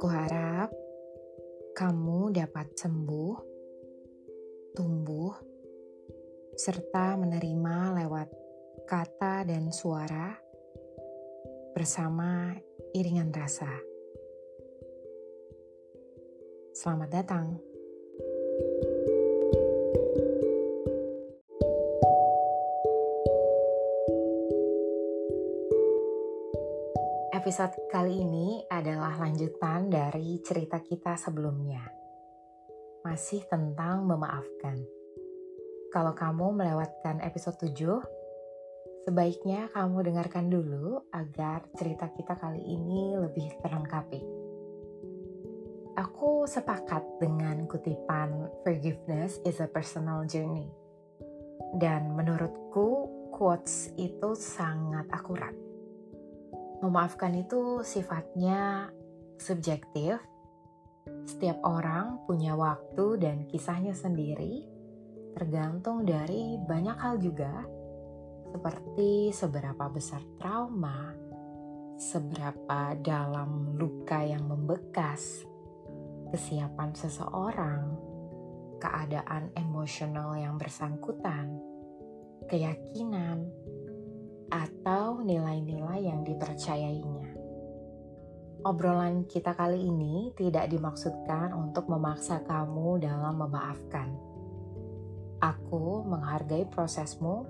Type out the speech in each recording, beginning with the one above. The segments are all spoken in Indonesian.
Aku harap kamu dapat sembuh, tumbuh, serta menerima lewat kata dan suara bersama iringan rasa. Selamat datang. Episode kali ini adalah lanjutan dari cerita kita sebelumnya. Masih tentang memaafkan. Kalau kamu melewatkan episode 7, sebaiknya kamu dengarkan dulu agar cerita kita kali ini lebih terlengkapi. Aku sepakat dengan kutipan forgiveness is a personal journey. Dan menurutku quotes itu sangat akurat Memaafkan itu sifatnya subjektif. Setiap orang punya waktu dan kisahnya sendiri, tergantung dari banyak hal juga, seperti seberapa besar trauma, seberapa dalam luka yang membekas, kesiapan seseorang, keadaan emosional yang bersangkutan, keyakinan, atau nilai-nilai yang dipercayainya. Obrolan kita kali ini tidak dimaksudkan untuk memaksa kamu dalam memaafkan. Aku menghargai prosesmu,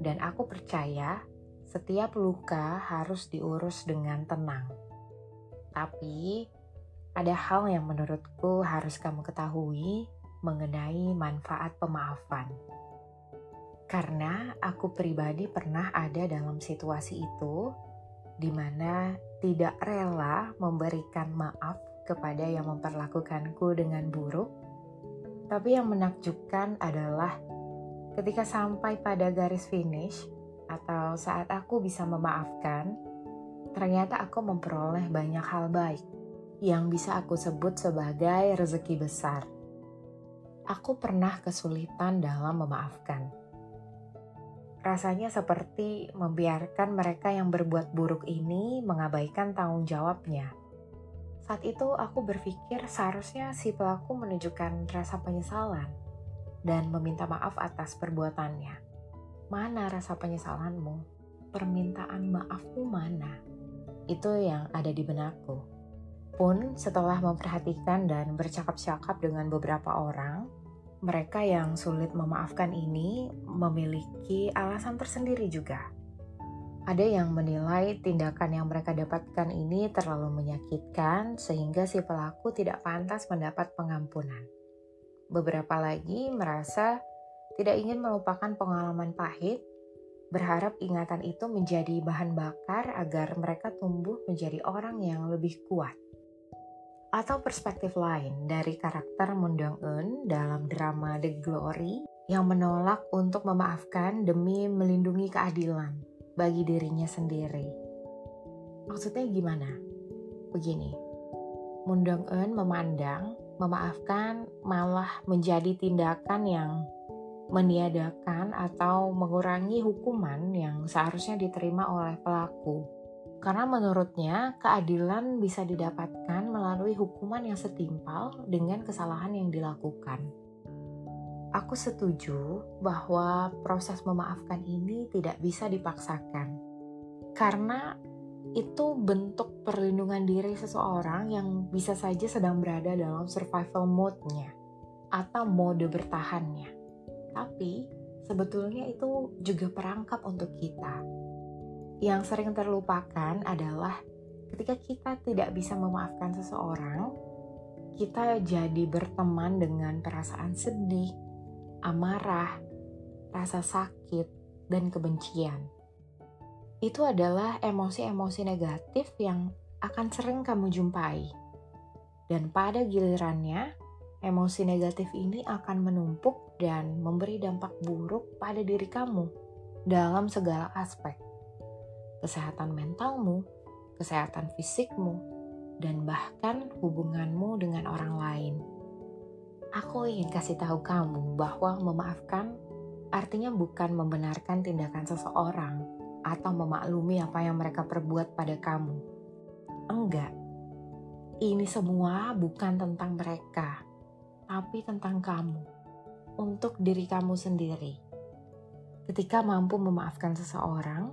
dan aku percaya setiap luka harus diurus dengan tenang. Tapi, ada hal yang menurutku harus kamu ketahui mengenai manfaat pemaafan. Karena aku pribadi pernah ada dalam situasi itu di mana tidak rela memberikan maaf kepada yang memperlakukanku dengan buruk. Tapi yang menakjubkan adalah ketika sampai pada garis finish atau saat aku bisa memaafkan, ternyata aku memperoleh banyak hal baik yang bisa aku sebut sebagai rezeki besar. Aku pernah kesulitan dalam memaafkan Rasanya seperti membiarkan mereka yang berbuat buruk ini mengabaikan tanggung jawabnya. Saat itu aku berpikir seharusnya si pelaku menunjukkan rasa penyesalan dan meminta maaf atas perbuatannya. Mana rasa penyesalanmu? Permintaan maafmu mana? Itu yang ada di benakku. Pun setelah memperhatikan dan bercakap-cakap dengan beberapa orang, mereka yang sulit memaafkan ini memiliki alasan tersendiri juga. Ada yang menilai tindakan yang mereka dapatkan ini terlalu menyakitkan sehingga si pelaku tidak pantas mendapat pengampunan. Beberapa lagi merasa tidak ingin melupakan pengalaman pahit, berharap ingatan itu menjadi bahan bakar agar mereka tumbuh menjadi orang yang lebih kuat atau perspektif lain dari karakter Moon Dong Eun dalam drama The Glory yang menolak untuk memaafkan demi melindungi keadilan bagi dirinya sendiri. Maksudnya gimana? Begini, Moon Dong Eun memandang memaafkan malah menjadi tindakan yang meniadakan atau mengurangi hukuman yang seharusnya diterima oleh pelaku karena menurutnya keadilan bisa didapatkan melalui hukuman yang setimpal dengan kesalahan yang dilakukan. Aku setuju bahwa proses memaafkan ini tidak bisa dipaksakan. Karena itu bentuk perlindungan diri seseorang yang bisa saja sedang berada dalam survival mode-nya atau mode bertahannya. Tapi sebetulnya itu juga perangkap untuk kita yang sering terlupakan adalah ketika kita tidak bisa memaafkan seseorang, kita jadi berteman dengan perasaan sedih, amarah, rasa sakit, dan kebencian. Itu adalah emosi-emosi negatif yang akan sering kamu jumpai. Dan pada gilirannya, emosi negatif ini akan menumpuk dan memberi dampak buruk pada diri kamu dalam segala aspek kesehatan mentalmu, kesehatan fisikmu, dan bahkan hubunganmu dengan orang lain. Aku ingin kasih tahu kamu bahwa memaafkan artinya bukan membenarkan tindakan seseorang atau memaklumi apa yang mereka perbuat pada kamu. Enggak. ini semua bukan tentang mereka, tapi tentang kamu, untuk diri kamu sendiri. Ketika mampu memaafkan seseorang,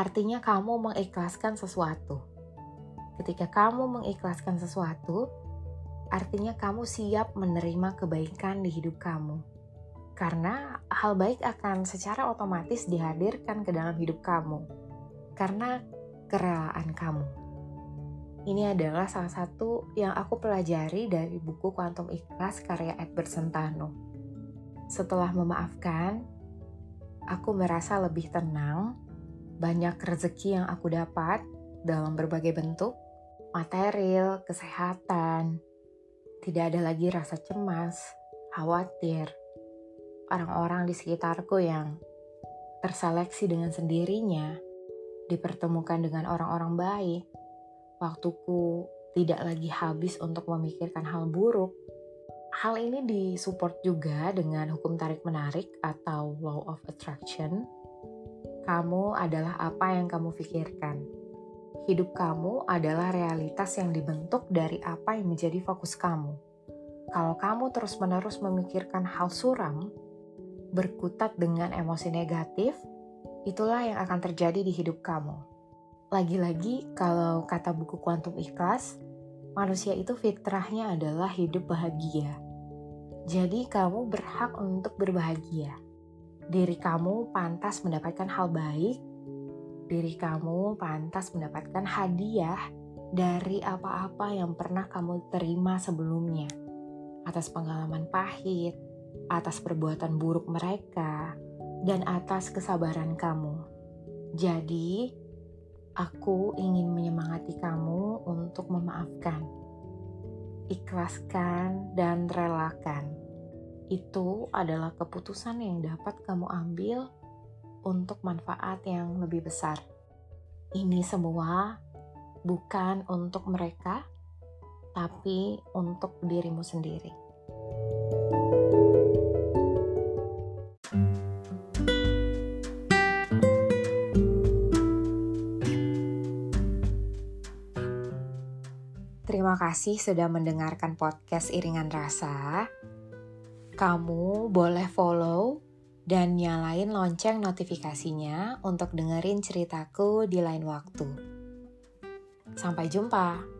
artinya kamu mengikhlaskan sesuatu. Ketika kamu mengikhlaskan sesuatu, artinya kamu siap menerima kebaikan di hidup kamu. Karena hal baik akan secara otomatis dihadirkan ke dalam hidup kamu. Karena kerelaan kamu. Ini adalah salah satu yang aku pelajari dari buku Quantum Ikhlas karya Edward Sentano. Setelah memaafkan, aku merasa lebih tenang, banyak rezeki yang aku dapat dalam berbagai bentuk, material, kesehatan. Tidak ada lagi rasa cemas, khawatir. Orang-orang di sekitarku yang terseleksi dengan sendirinya, dipertemukan dengan orang-orang baik, waktuku tidak lagi habis untuk memikirkan hal buruk. Hal ini disupport juga dengan hukum tarik-menarik atau law of attraction. Kamu adalah apa yang kamu pikirkan. Hidup kamu adalah realitas yang dibentuk dari apa yang menjadi fokus kamu. Kalau kamu terus-menerus memikirkan hal suram, berkutat dengan emosi negatif, itulah yang akan terjadi di hidup kamu lagi-lagi kalau kata buku Kuantum Ikhlas, manusia itu fitrahnya adalah hidup bahagia. Jadi kamu berhak untuk berbahagia. Diri kamu pantas mendapatkan hal baik. Diri kamu pantas mendapatkan hadiah dari apa-apa yang pernah kamu terima sebelumnya. Atas pengalaman pahit, atas perbuatan buruk mereka, dan atas kesabaran kamu. Jadi, Aku ingin menyemangati kamu untuk memaafkan, ikhlaskan, dan relakan. Itu adalah keputusan yang dapat kamu ambil untuk manfaat yang lebih besar. Ini semua bukan untuk mereka, tapi untuk dirimu sendiri. Terima kasih sudah mendengarkan podcast Iringan Rasa. Kamu boleh follow dan nyalain lonceng notifikasinya untuk dengerin ceritaku di lain waktu. Sampai jumpa.